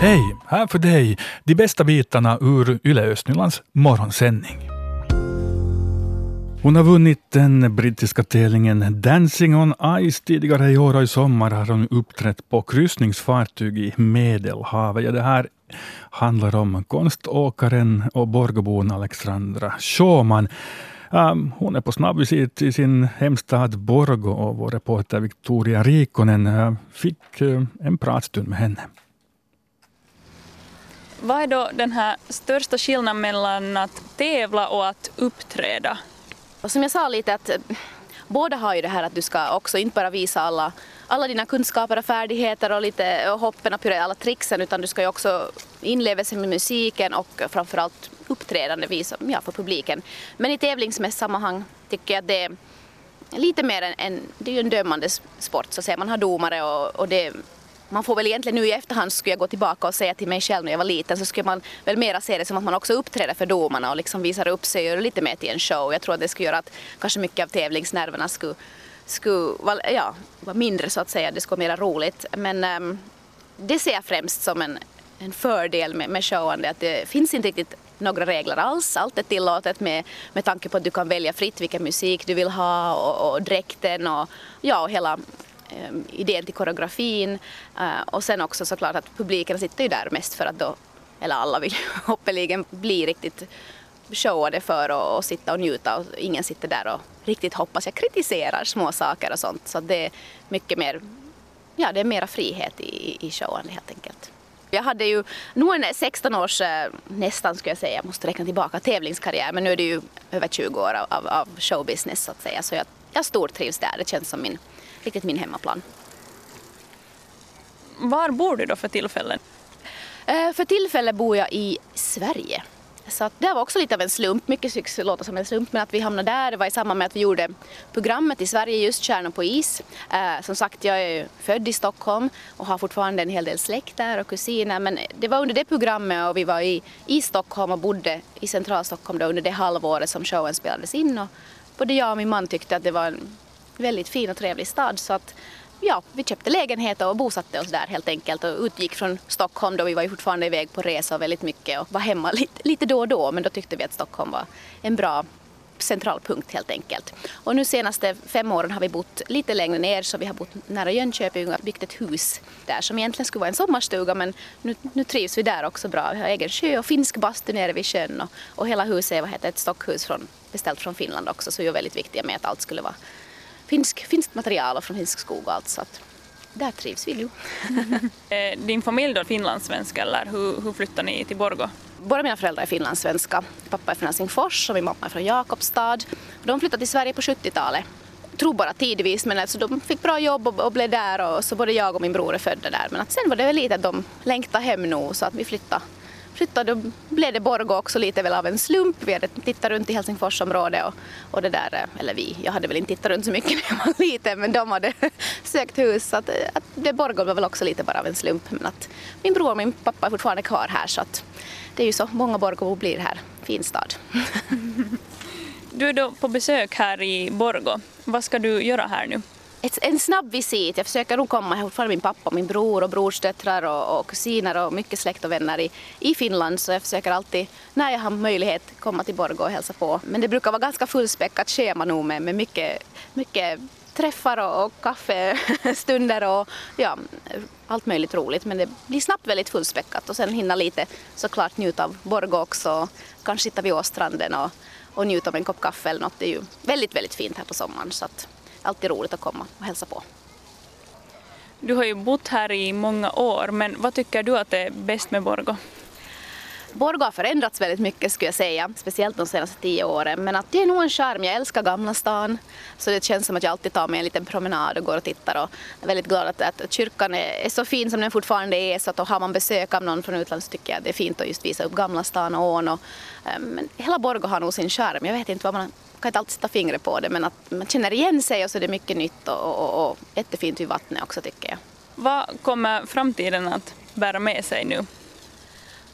Hej! Här för dig de bästa bitarna ur Yle Östnylands morgonsändning. Hon har vunnit den brittiska tävlingen Dancing on Ice tidigare i år och i sommar har hon uppträtt på kryssningsfartyg i Medelhavet. Ja, det här handlar om konståkaren och Borgobon Alexandra Schauman. Um, ehm, hon är på snabbvisit i sin hemstad Borgo och vår reporter Victoria Rikonen uh, fick uh, en pratstund med henne. Vad är då den här största skillnaden mellan att tävla och att uppträda? Och som jag sa lite att eh, båda har ju det här att du ska också inte bara visa alla, alla dina kunskaper och färdigheter och lite eh, hoppen och alla tricksen utan du ska ju också inleva sig med musiken och framförallt uppträdande visa ja, för publiken. Men i tävlingssammanhang tycker jag att det är lite mer en, en, det är ju en dömande sport så att säga. Man har domare och, och det man får väl egentligen nu i efterhand skulle jag gå tillbaka och säga till mig själv när jag var liten så skulle man väl mera se det som att man också uppträder för domarna och liksom visar upp sig och gör lite mer till en show. Jag tror att det skulle göra att kanske mycket av tävlingsnerverna skulle, skulle vara, ja, vara mindre så att säga, det skulle vara mera roligt. Men äm, det ser jag främst som en, en fördel med, med showande, att det finns inte riktigt några regler alls. Allt är tillåtet med, med tanke på att du kan välja fritt vilken musik du vill ha och, och dräkten och, ja, och hela Ehm, idén till koreografin eh, och sen också såklart att publiken sitter ju där mest för att då, eller alla vill hoppeligen bli riktigt showade för och, och sitta och njuta och ingen sitter där och riktigt hoppas jag kritiserar små saker och sånt så det är mycket mer, ja det är mera frihet i, i showen helt enkelt. Jag hade ju nog en 16 års, eh, nästan skulle jag säga, jag måste räkna tillbaka, tävlingskarriär men nu är det ju över 20 år av, av showbusiness så att säga så jag, jag stortrivs där, det känns som min riktigt min hemmaplan. Var bor du då för tillfället? Eh, för tillfället bor jag i Sverige. Så det var också lite av en slump, mycket tycks låta som en slump, men att vi hamnade där var i samband med att vi gjorde programmet i Sverige, just Kärnor på is. Eh, som sagt, jag är född i Stockholm och har fortfarande en hel del släkt där och kusiner, men det var under det programmet och vi var i, i Stockholm och bodde i central Stockholm då under det halvåret som showen spelades in och både jag och min man tyckte att det var en väldigt fin och trevlig stad. Så att ja, vi köpte lägenhet och bosatte oss där helt enkelt och utgick från Stockholm då. Vi var ju fortfarande iväg på resor väldigt mycket och var hemma lite, lite då och då. Men då tyckte vi att Stockholm var en bra centralpunkt helt enkelt. Och nu senaste fem åren har vi bott lite längre ner. Så vi har bott nära Jönköping och byggt ett hus där som egentligen skulle vara en sommarstuga. Men nu, nu trivs vi där också bra. Vi har egen sjö och finsk bastu nere vid sjön. Och, och hela huset är vad heter, ett stockhus från, beställt från Finland också. Så vi är väldigt viktiga med att allt skulle vara finsk, finskt material och från finsk skog och allt så att där trivs vi ju. Eh, din familj då finlandssvenska eller hur, hur flyttade ni till Borgå? Båda mina föräldrar är finlandssvenska. Pappa är från Helsingfors och min mamma är från Jakobstad. De flyttade till Sverige på 70-talet. Tror bara tidvis men alltså de fick bra jobb och, och blev där och så både jag och min bror är födda där. Men att sen var det väl lite att de längtade hem nu så att vi flyttade flyttade då blev det Borgå också lite väl av en slump. Vi hade tittat runt i Helsingforsområdet och, och det där, eh, eller vi, jag hade väl inte tittat runt så mycket när jag var liten men de hade sökt hus så att, eh, att det Borgå var väl också lite bara av en slump. Men att min bror och min pappa är fortfarande kvar här så att det är ju så många Borgåbor blir här. Fin stad. Du är då på besök här i Borgå. Vad ska du göra här nu? Ett, en snabb visit. Jag försöker nog komma, jag har fortfarande min pappa, min bror och brorsdöttrar och, och kusiner och mycket släkt och vänner i, i Finland så jag försöker alltid när jag har möjlighet komma till Borgå och hälsa på. Men det brukar vara ganska fullspäckat schema nog med, med mycket, mycket träffar och, och kaffestunder och ja, allt möjligt roligt. Men det blir snabbt väldigt fullspäckat och sen hinna lite såklart njuta av Borgå också. Kanske sitta vid Åstranden och, och njuta av en kopp kaffe eller något. Det är ju väldigt, väldigt fint här på sommaren. Så att alltid roligt att komma och hälsa på. Du har ju bott här i många år, men vad tycker du att är bäst med Borgå? Borgå har förändrats väldigt mycket skulle jag säga, speciellt de senaste tio åren. Men att det är nog en charm. Jag älskar Gamla stan. Så det känns som att jag alltid tar mig en liten promenad och går och tittar. Och jag är väldigt glad att, att kyrkan är, så fin som den fortfarande är. Så att har man besök av någon från utlandet så tycker jag det är fint att just visa upp Gamla stan och ån. Och, eh, men hela Borgå har nog sin charm. Jag vet inte vad man kan inte alltid sätta fingret på det men att man känner igen sig och så är det mycket nytt och, och, och jättefint vid vattnet också tycker jag. Vad kommer framtiden att bära med sig nu?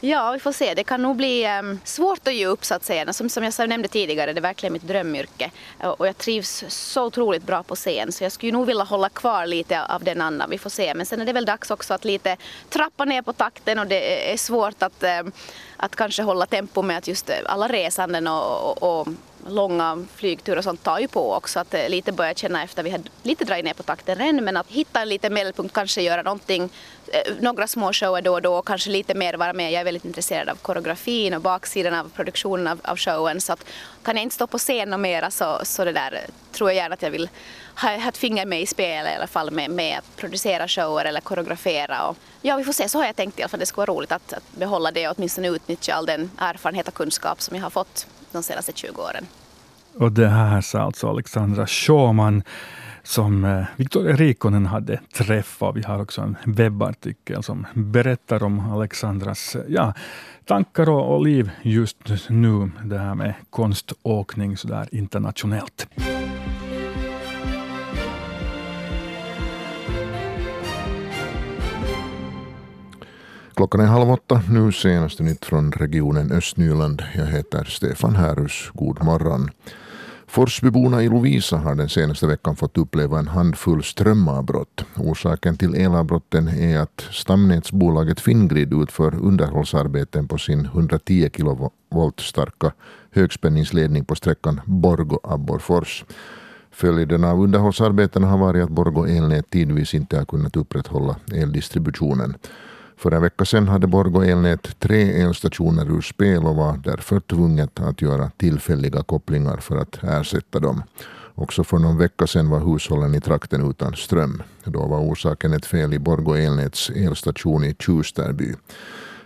Ja, vi får se. Det kan nog bli um, svårt att ge upp så att säga. Som, som jag nämnde tidigare, det är verkligen mitt drömyrke. Eh, och jag trivs så otroligt bra på scen så jag skulle nog vilja hålla kvar lite av den andan. Vi får se. Men sen är det väl dags också att lite trappa ner på takten och det är svårt att, um, att kanske hålla tempo med att just eh, alla resanden och, och, och långa flygturer och sånt tar ju på också. Att eh, lite börja känna efter, vi har lite dragit ner på takten än, men att hitta en liten medelpunkt, kanske göra någonting, eh, några små shower då och då, kanske lite mer vara med. Jag är väldigt intresserad av koreografin och baksidan av produktionen av, av showen, så att kan jag inte stå på scen och mera så, så det där eh, tror jag gärna att jag vill ha, ha ett finger med i spelet i alla fall med, med att producera shower eller koreografera. Och, ja, vi får se, så har jag tänkt i alla fall. Det skulle vara roligt att, att behålla det och åtminstone utnyttja all den erfarenhet och kunskap som jag har fått de senaste 20 åren. Och det här sa alltså Alexandra Schauman som eh, Victoria Rikonen hade träffat. Vi har också en webbartikel som berättar om Alexandras eh, ja, tankar och, liv just nu. Det här med konståkning sådär internationellt. Klockan är halv åtta. Nu senaste nytt från regionen Östnyland. Jag heter Stefan Härus. God morgon. Forsbyborna i Lovisa har den senaste veckan fått uppleva en handfull strömavbrott. Orsaken till elavbrotten är att stamnätsbolaget Fingrid utför underhållsarbeten på sin 110 kilovolt starka högspänningsledning på sträckan Borgo-Abborrfors. Följden av underhållsarbetena har varit att Borgo elnät tidvis inte har kunnat upprätthålla eldistributionen. För en vecka sedan hade Borgå elnät tre elstationer ur spel och var därför tvunget att göra tillfälliga kopplingar för att ersätta dem. Också för någon vecka sedan var hushållen i trakten utan ström. Då var orsaken ett fel i Borgå elnäts elstation i Tjustärby.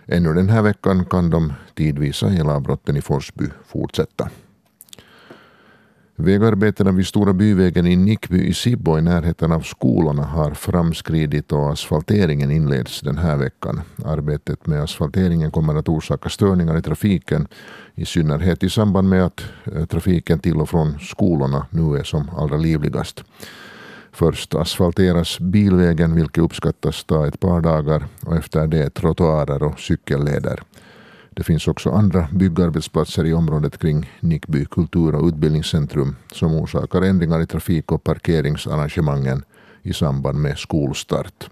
Ännu den här veckan kan de tidvisa elavbrotten i Forsby fortsätta. Vägarbetena vid Stora byvägen i Nickby i Sibbo i närheten av skolorna har framskridit och asfalteringen inleds den här veckan. Arbetet med asfalteringen kommer att orsaka störningar i trafiken, i synnerhet i samband med att eh, trafiken till och från skolorna nu är som allra livligast. Först asfalteras bilvägen vilket uppskattas ta ett par dagar och efter det trottoarer och cykelleder. Det finns också andra byggarbetsplatser i området kring Nickby kultur och utbildningscentrum som orsakar ändringar i trafik och parkeringsarrangemangen i samband med skolstart.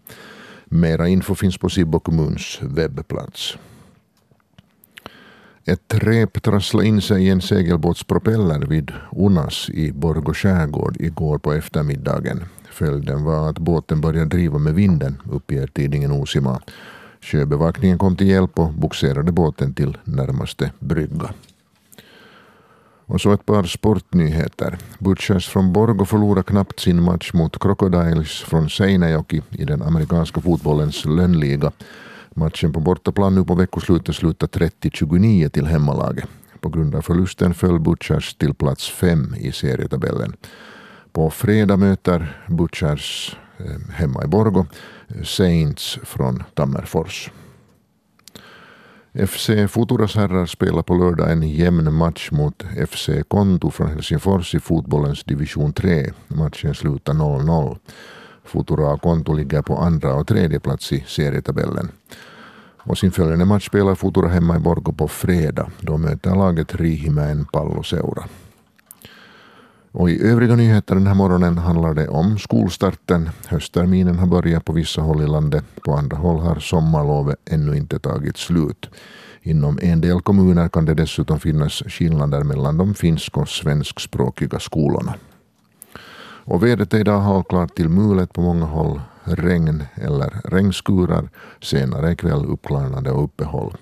Mera info finns på Sibbo kommuns webbplats. Ett rep trasslade in sig i en segelbåtspropeller vid Unas i Borgå skärgård igår på eftermiddagen. Följden var att båten började driva med vinden, uppger tidningen Osima. Sjöbevakningen kom till hjälp och bogserade båten till närmaste brygga. Och så ett par sportnyheter. Butchers från Borgo förlorade knappt sin match mot Crocodiles från Seinäjoki i den amerikanska fotbollens lönnliga. Matchen på bortaplan nu på veckoslutet slutade 30-29 till hemmalaget. På grund av förlusten föll Butchers till plats fem i serietabellen. På fredag möter Butchers Eh, hemma i Borgo eh, Saints från Tammerfors. FC Futuras herrar spelar på lördag en jämn match mot FC Konto från Helsingfors i fotbollens division 3. Matchen slutar 0-0. Futura och Konto ligger på andra och tredje plats i serietabellen. Och sin följande match spelar Futura hemma i Borgo på fredag. Då möter laget Riihimäen palloseura. Och i övriga nyheter den här morgonen handlar det om skolstarten. Höstterminen har börjat på vissa håll i landet. På andra håll har sommarlovet ännu inte tagit slut. Inom en del kommuner kan det dessutom finnas skillnader mellan de finsk och svenskspråkiga skolorna. Och vädret är idag halvklart till mulet på många håll. Regn eller regnskurar. Senare ikväll uppklarnade och uppehåll.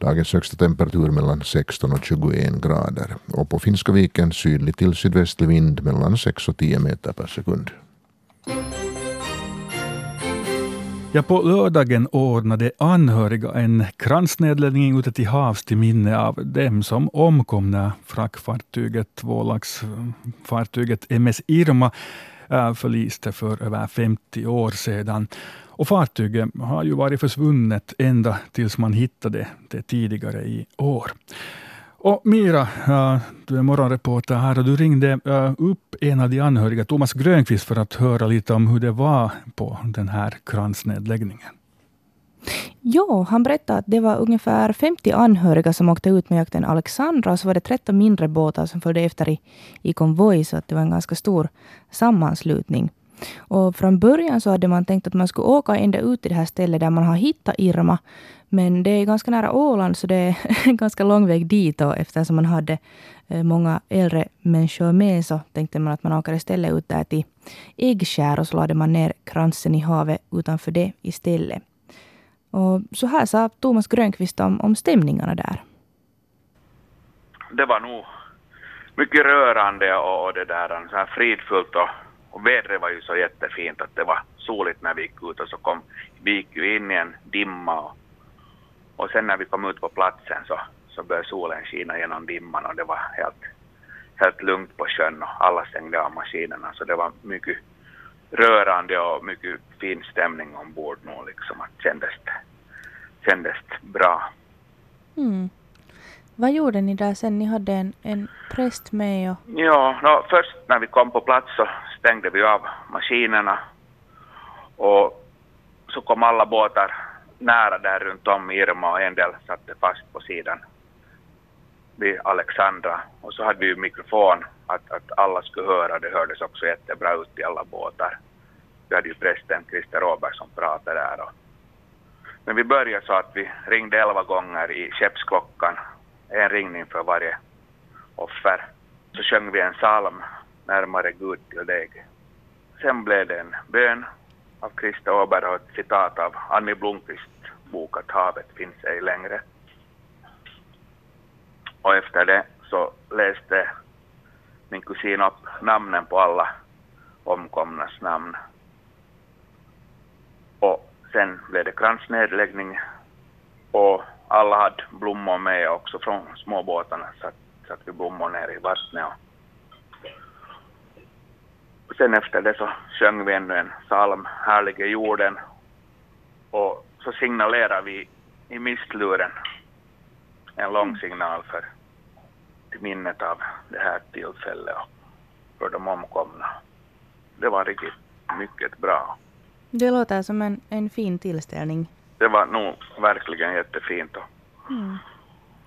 Dagens högsta temperatur mellan 16 och 21 grader. Och på Finska viken sydlig till sydvästlig vind mellan 6 och 10 meter per sekund. Ja, på lördagen ordnade anhöriga en kransnedläggning ute till havs till minne av dem som omkom när fraktfartyget, tvålagsfartyget MS Irma förliste för över 50 år sedan. Och fartyget har ju varit försvunnet ända tills man hittade det tidigare i år. Och Mira, du är morgonreporter här och du ringde äh, upp en av de anhöriga, Thomas Grönqvist, för att höra lite om hur det var på den här kransnedläggningen. Ja, han berättade att det var ungefär 50 anhöriga som åkte ut med jakten Alexandra och så var det 13 mindre båtar som följde efter i, i konvoj så att det var en ganska stor sammanslutning. Och från början så hade man tänkt att man skulle åka ända ut till det här stället där man har hittat Irma. Men det är ganska nära Åland så det är en ganska lång väg dit och eftersom man hade eh, många äldre människor med så tänkte man att man åker istället ut där till Äggskär och så lade man ner kransen i havet utanför det istället. Och så här sa Thomas Grönqvist om, om stämningarna där. Det var nog mycket rörande och, och det där så här fridfullt och, och vädret var ju så jättefint att det var soligt när vi gick ut och så kom vi gick ju in i en dimma och, och sen när vi kom ut på platsen så, så började solen skina genom dimman och det var helt, helt lugnt på sjön och alla stängde av maskinerna så det var mycket rörande och mycket fin stämning ombord nu liksom att kändes det kändes bra. Mm. Vad gjorde ni där sen? Ni hade en, en präst med och... Ja, no, först när vi kom på plats så stängde vi av maskinerna och så kom alla båtar nära där runt om Irma och en del satte fast på sidan vid Alexandra och så hade vi ju mikrofon att, att alla skulle höra, det hördes också jättebra ut i alla båtar. Vi hade ju prästen Christer Råberg som pratade där och men vi började så att vi ringde elva gånger i skeppsklockan, en ringning för varje offer. Så sjöng vi en psalm, Närmare Gud till dig. Sen blev det en bön av Christer Åberg och ett citat av Annie Blomqvist bok att havet finns ej längre. Och efter det så läste min kusin upp namnen på alla omkomnas namn. Och Sen blev det kransnedläggning och alla hade blommor med också från småbåtarna. Så att vi blommor ner i vattnet. Och sen efter det så sjöng vi ännu en psalm, Härlige jorden. Och så signalerade vi i mistluren en lång signal för till minnet av det här tillfället och för de omkomna. Det var riktigt mycket bra. Det låter som en, en fin tillställning. Det var nog verkligen jättefint. Och, mm.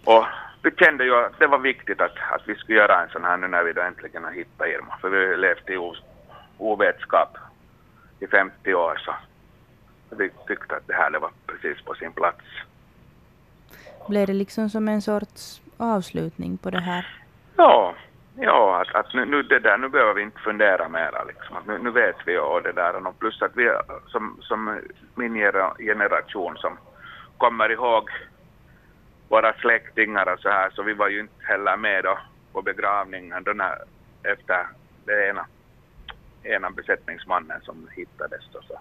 och vi kände ju att det var viktigt att, att vi skulle göra en sån här nu när vi då äntligen har hittat Irma. För vi har levt i ovetskap i 50 år så vi tyckte att det här det var precis på sin plats. Blev det liksom som en sorts avslutning på det här? Ja, Ja, att, att nu, nu, det där, nu behöver vi inte fundera mera. Liksom. nu, nu vet vi och det där. Och plus att vi som, som min generation som kommer ihåg våra släktingar och så här, så vi var ju inte heller med då på begravningen då när, efter det ena, ena besättningsmannen som hittades. Då, så.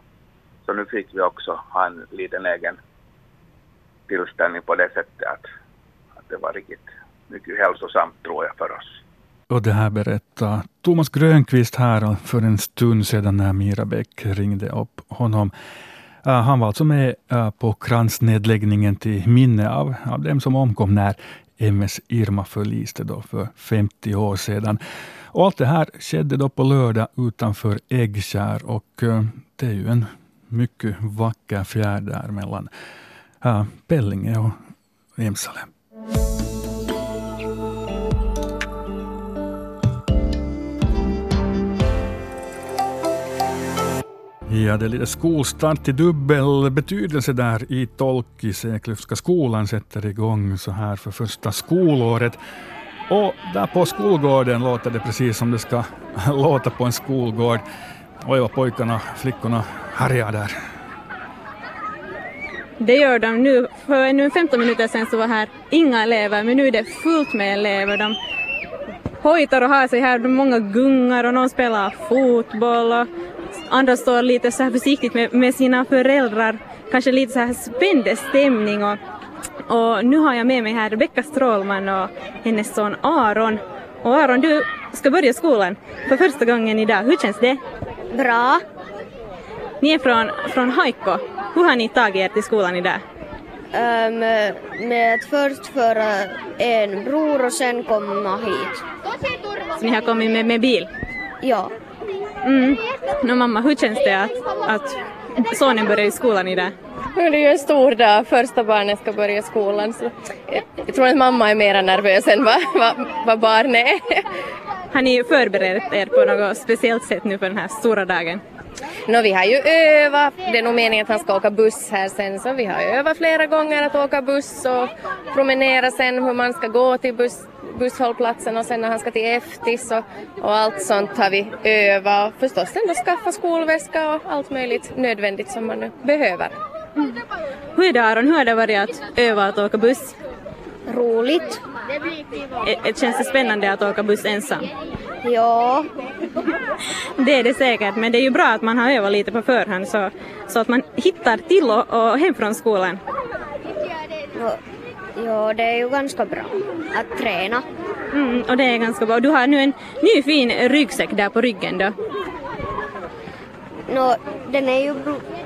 så nu fick vi också ha en liten egen tillställning på det sättet att, att det var riktigt mycket hälsosamt tror jag för oss. Och det här berättar Thomas Grönqvist här för en stund sedan när Mira Bäck ringde upp honom. Uh, han var alltså med uh, på kransnedläggningen till minne av, av dem som omkom när MS Irma förliste då för 50 år sedan. Och allt det här skedde då på lördag utanför Äggkär och uh, det är ju en mycket vacker fjärd där mellan Pellinge och Emsale. Ja, det är lite skolstart i dubbel betydelse där i Tolki. Eklöfska skolan sätter igång så här för första skolåret. Och där på skolgården låter det precis som det ska låta på en skolgård. Oj vad pojkarna och flickorna härjar där. Det gör de nu. För nu 15 minuter sedan så var här inga elever, men nu är det fullt med elever. De hojtar och har sig här, många gungar och någon spelar fotboll och andra står lite så här försiktigt med, med sina föräldrar, kanske lite så här spänd stämning och, och nu har jag med mig här Rebecka Strålman och hennes son Aron. Och Aron, du ska börja skolan för första gången idag. Hur känns det? Bra. Ni är från, från Haikko. Hur har ni tagit er till skolan idag? Um, med att först föra en bror och sen komma hit. Så ni har kommit med, med bil? Ja. Mm. No, mamma, hur känns det att, att sonen börjar i skolan idag? Det är ju en stor dag, första barnet ska börja skolan. Så jag tror att mamma är mer nervös än vad, vad, vad barnet är. Har ni förberett er på något speciellt sätt nu för den här stora dagen? No, vi har ju övat, det är nog meningen att han ska åka buss här sen, så vi har övat flera gånger att åka buss och promenera sen hur man ska gå till buss, busshållplatsen och sen när han ska till eftis och, och allt sånt har vi övat och förstås ändå skaffa skolväska och allt möjligt nödvändigt som man nu behöver. Mm. Hur är det Aron, hur har det varit att öva att åka buss? Roligt. Känns det spännande att åka buss ensam? Ja. Det är det säkert, men det är ju bra att man har övat lite på förhand så, så att man hittar till och, och hem från skolan. Ja, det är ju ganska bra att träna. Mm, och det är ganska bra. Du har nu en ny fin ryggsäck där på ryggen då. No, den, är ju,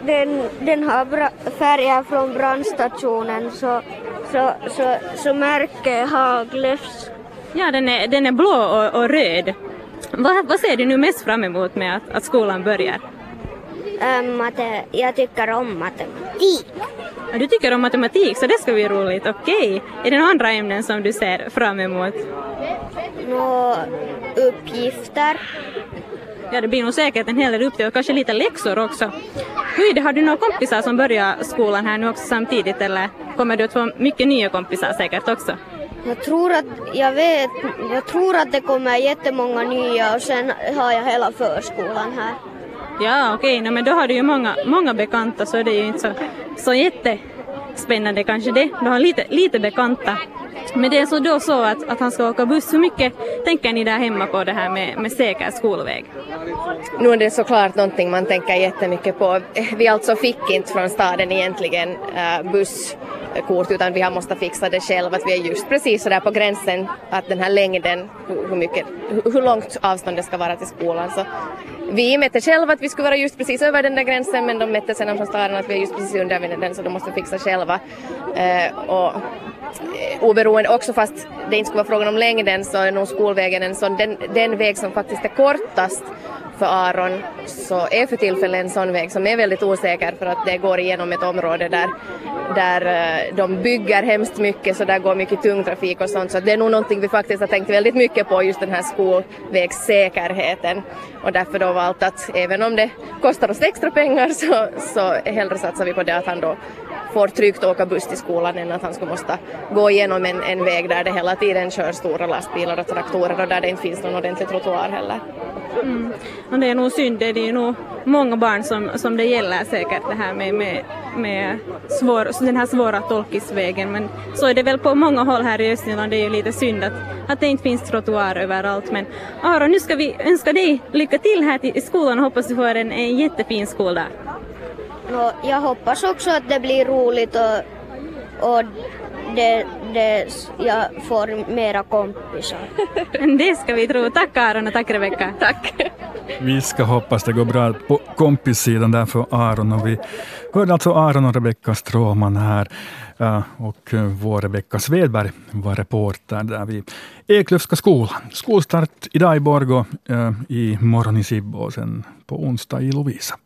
den, den har bra färger från brandstationen så, så, så, så märke Haglöfs. Ja, den är, den är blå och, och röd. Vad, vad ser du nu mest fram emot med att, att skolan börjar? Ähm, jag tycker om matematik. Ja, du tycker om matematik, så det ska bli roligt. Okej. Är det några andra ämnen som du ser fram emot? Nå, uppgifter. Ja, det blir nog säkert en hel del uppgifter och kanske lite läxor också. Hur är det, har du några kompisar som börjar skolan här nu också samtidigt eller kommer du att få mycket nya kompisar säkert också? Jag tror att, jag vet, jag tror att det kommer jättemånga nya och sen har jag hela förskolan här. Ja, okej, okay. no, men då har du ju många, många bekanta så det är ju inte så, så jättespännande kanske det. Du har lite, lite bekanta. Men det är så då så att, att han ska åka buss. Hur mycket tänker ni där hemma på det här med, med säker skolväg? Nu är det såklart någonting man tänker jättemycket på. Vi alltså fick inte från staden egentligen uh, busskort utan vi har måste fixa det själva. Att vi är just precis sådär på gränsen att den här längden, hur, mycket, hur långt avståndet ska vara till skolan. Så vi mätte själva att vi skulle vara just precis över den där gränsen men de mätte sedan från staden att vi är just precis under den så de måste fixa själva. Uh, och oberoende också fast det inte skulle vara frågan om längden så är nog skolvägen en sån, den, den väg som faktiskt är kortast för Aron. Så är för tillfället en sån väg som är väldigt osäker för att det går igenom ett område där, där eh, de bygger hemskt mycket så där går mycket tung trafik och sånt. Så det är nog någonting vi faktiskt har tänkt väldigt mycket på just den här skolvägssäkerheten. Och därför då valt att även om det kostar oss extra pengar så, så hellre satsar vi på det att han då får tryggt åka buss till skolan än att han skulle måste gå igenom en, en väg där det hela tiden kör stora lastbilar och traktorer och där det inte finns någon ordentlig trottoar heller. Mm. Och det är nog synd, det är nog många barn som, som det gäller säkert det här med, med, med svår, den här svåra tolkisvägen men så är det väl på många håll här i Östnyland, det är ju lite synd att, att det inte finns trottoar överallt men Aron, nu ska vi önska dig lycka till här i skolan och hoppas du får en, en jättefin skoldag. Och jag hoppas också att det blir roligt och, och det, det, jag får mera kompisar. det ska vi tro. Tack Aron och tack Rebecka. Tack. Vi ska hoppas det går bra på kompissidan där för Aron. Och vi hörde alltså Aron och Rebecka Stråman här. Och vår Rebecka Svedberg var reporter där vid Eklöfska skolan. Skolstart idag i Borgå, i morgon i Sibbo och sen på onsdag i Lovisa.